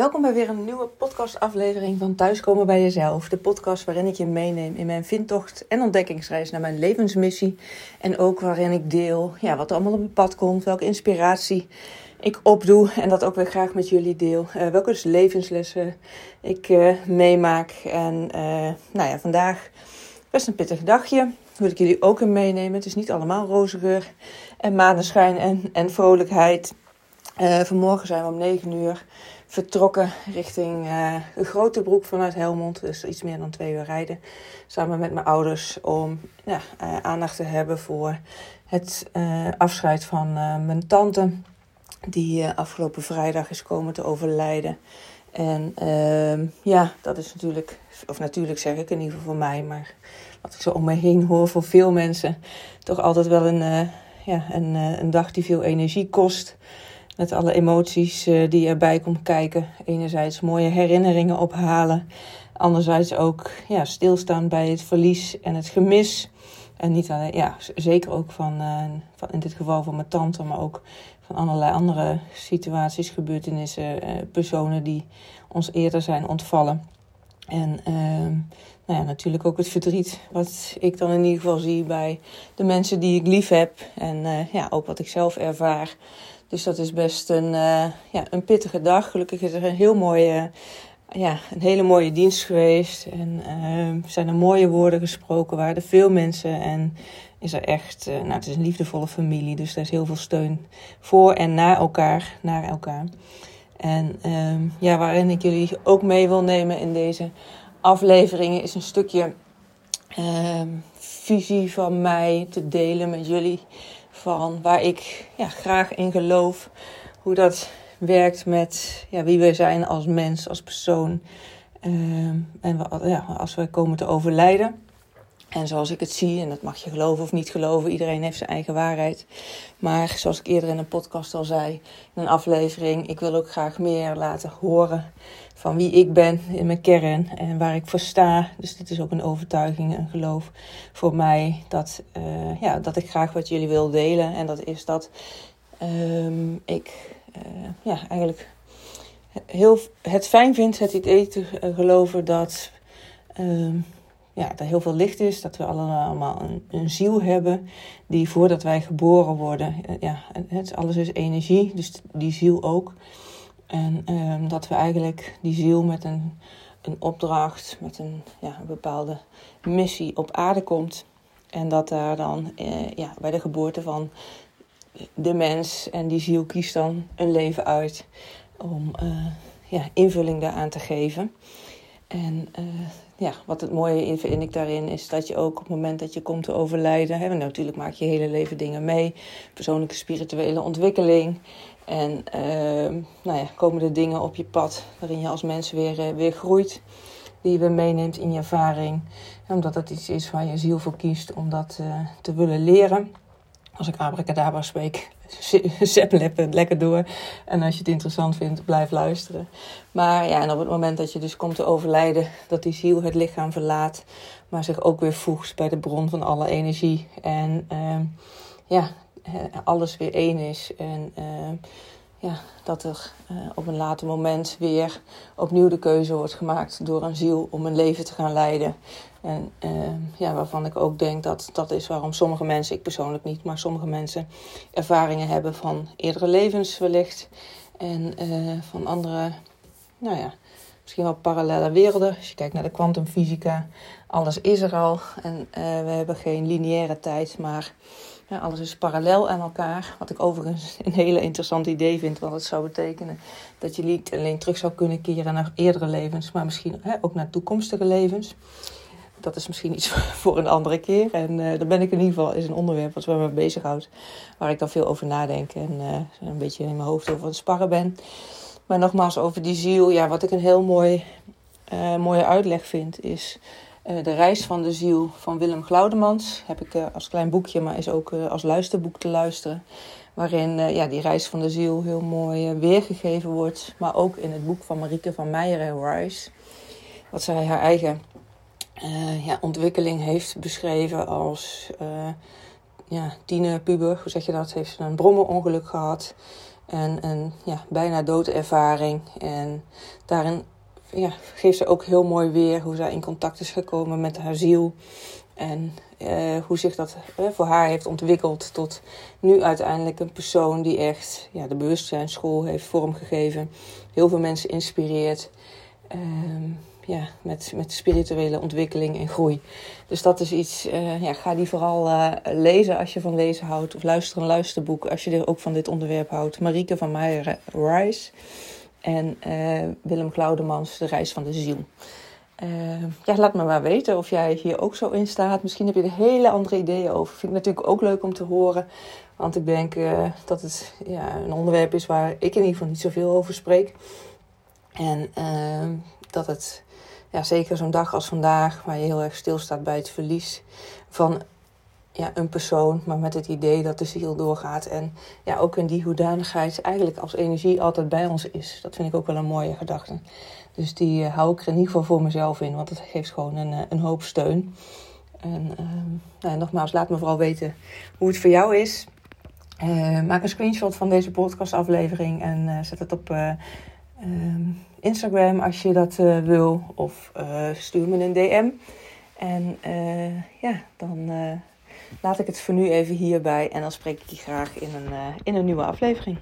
Welkom bij weer een nieuwe podcastaflevering van Thuiskomen bij Jezelf. De podcast waarin ik je meeneem in mijn vindtocht en ontdekkingsreis naar mijn levensmissie. En ook waarin ik deel ja, wat er allemaal op mijn pad komt, welke inspiratie ik opdoe en dat ook weer graag met jullie deel. Uh, welke dus levenslessen ik uh, meemaak. En uh, nou ja, vandaag best een pittig dagje. Wil ik jullie ook in meenemen. Het is niet allemaal roze geur en maneschijn en, en vrolijkheid. vanmorgen zijn we om 9 uur vertrokken richting uh, de Grote Broek vanuit Helmond. Dus iets meer dan twee uur rijden. Samen met mijn ouders om ja, uh, aandacht te hebben voor het uh, afscheid van mijn tante. Die afgelopen vrijdag is komen te overlijden. En ehm, ja, dat is natuurlijk, of natuurlijk zeg ik in ieder geval voor mij, maar wat ik zo om me heen hoor voor veel mensen, toch altijd wel een, ja, een, een dag die veel energie kost. Met alle emoties uh, die erbij komen kijken. Enerzijds mooie herinneringen ophalen. Anderzijds ook ja, stilstaan bij het verlies en het gemis. En niet alleen, ja, zeker ook van, uh, van in dit geval van mijn tante, maar ook van allerlei andere situaties, gebeurtenissen, uh, personen die ons eerder zijn ontvallen. En ehm, nou ja, natuurlijk ook het verdriet, wat ik dan in ieder geval zie bij de mensen die ik lief heb. En ja, ook wat ik zelf ervaar. Dus dat is best een, uh, ja, een pittige dag. Gelukkig is er een heel mooie, ja, een hele mooie dienst geweest. En uh, zijn er mooie woorden gesproken. Waren veel mensen. En is er echt, uh, nou, het is een liefdevolle familie. Dus er is heel veel steun voor en naar elkaar. Naar elkaar. En ehm, ja, waarin ik jullie ook mee wil nemen in deze afleveringen is een stukje ehm, visie van mij te delen met jullie van waar ik ja, graag in geloof. Hoe dat werkt met ja, wie we zijn als mens, als persoon. Uh, en ja, als we komen te overlijden. En zoals ik het zie, en dat mag je geloven of niet geloven, iedereen heeft zijn eigen waarheid. Maar zoals ik eerder in een podcast al zei, in een aflevering, ik wil ook graag meer laten horen van wie ik ben in mijn kern en waar ik voor sta. Dus dit is ook een overtuiging, een geloof voor mij dat, uh, ja, dat ik graag wat jullie wil delen. En dat is dat um, ik uh, ja, eigenlijk heel, het fijn vind, het idee te geloven dat. Um, ja, er heel veel licht is, dat we allemaal een, een ziel hebben die voordat wij geboren worden, eh, ja, het, alles is energie, dus die ziel ook. En um, dat we eigenlijk die ziel met een, een opdracht, met een, ja, een bepaalde missie op aarde komt. En dat daar dan eh, ja, bij de geboorte van de mens en die ziel kiest dan een leven uit om uh, ja, invulling daaraan te geven. En uh, ja, wat het mooie vind ik daarin is dat je ook op het moment dat je komt te overlijden, hè, natuurlijk maak je hele leven dingen mee, persoonlijke spirituele ontwikkeling. En uh, nou ja, komen er dingen op je pad waarin je als mens weer, uh, weer groeit, die je weer meeneemt in je ervaring. omdat het iets is waar je ziel voor kiest om dat uh, te willen leren. Als ik abracadabra spreek, zet lekker door. En als je het interessant vindt, blijf luisteren. Maar ja, en op het moment dat je dus komt te overlijden, dat die ziel het lichaam verlaat, maar zich ook weer voegt bij de bron van alle energie. En uh, ja, alles weer één is. En uh, ja, dat er uh, op een later moment weer opnieuw de keuze wordt gemaakt door een ziel om een leven te gaan leiden. En uh, ja, waarvan ik ook denk dat dat is waarom sommige mensen, ik persoonlijk niet, maar sommige mensen ervaringen hebben van eerdere levens wellicht. En uh, van andere, nou ja, misschien wel parallele werelden. Als je kijkt naar de kwantumfysica, alles is er al. En we hebben geen lineaire tijd, maar alles is parallel aan elkaar. Wat ik overigens een hele interessant idee vind. Want het zou betekenen dat je niet alleen terug zou kunnen keren naar eerdere levens. Maar misschien hè, ook naar toekomstige levens. Dat is misschien iets voor een andere keer. En uh, daar ben ik in ieder geval is een onderwerp wat me bezighoudt. Waar ik dan veel over nadenk. En uh, een beetje in mijn hoofd over het sparren ben. Maar nogmaals over die ziel. Ja, wat ik een heel mooi, uh, mooie uitleg vind is... De reis van de ziel van Willem Glaudemans heb ik als klein boekje, maar is ook als luisterboek te luisteren. Waarin ja, die reis van de ziel heel mooi weergegeven wordt. Maar ook in het boek van Marieke van Meijeren Rice. Wat zij haar eigen ja, ontwikkeling heeft beschreven als ja, tiener, puber, hoe zeg je dat? Heeft een brommerongeluk gehad. En een ja, bijna doodervaring. En daarin ja, geeft ze ook heel mooi weer hoe zij in contact is gekomen met haar ziel. En uh, hoe zich dat uh, voor haar heeft ontwikkeld tot nu uiteindelijk een persoon die echt ja, de bewustzijnsschool heeft vormgegeven. Heel veel mensen inspireert. Uh, ja, met, met spirituele ontwikkeling en groei. Dus dat is iets, uh, ja, ga die vooral lezen als je van lezen houdt. Of luister een luisterboek als je er ook van dit onderwerp houdt. Marieke van Meijer Rice en Willem Claudemans, De Reis van de Ziel. Ja, laat me maar weten of jij hier ook zo in staat. Misschien heb je er hele andere ideeën over. Vind ik natuurlijk ook leuk om te horen. Want ik denk dat het ja, een onderwerp is waar ik in ieder geval niet zoveel over spreek. En dat het, ja, zeker zo'n dag als vandaag, waar je heel erg stilstaat bij het verlies van ja, een persoon, maar met het idee dat de ziel doorgaat. En ja, ook in die hoedanigheid eigenlijk als energie altijd bij ons is. Dat vind ik ook wel een mooie gedachte. Dus die uh, hou ik er in ieder geval voor mezelf in, want het geeft gewoon een, uh, een hoop steun. En uh, nou, nogmaals, laat me vooral weten hoe het voor jou is. Uh, maak een screenshot van deze podcastaflevering en zet het op ehm, Instagram als je dat wil. Of stuur me een DM. En ja, dan laat ik het voor nu even hierbij. En dan spreek ik je graag in een, in een nieuwe aflevering.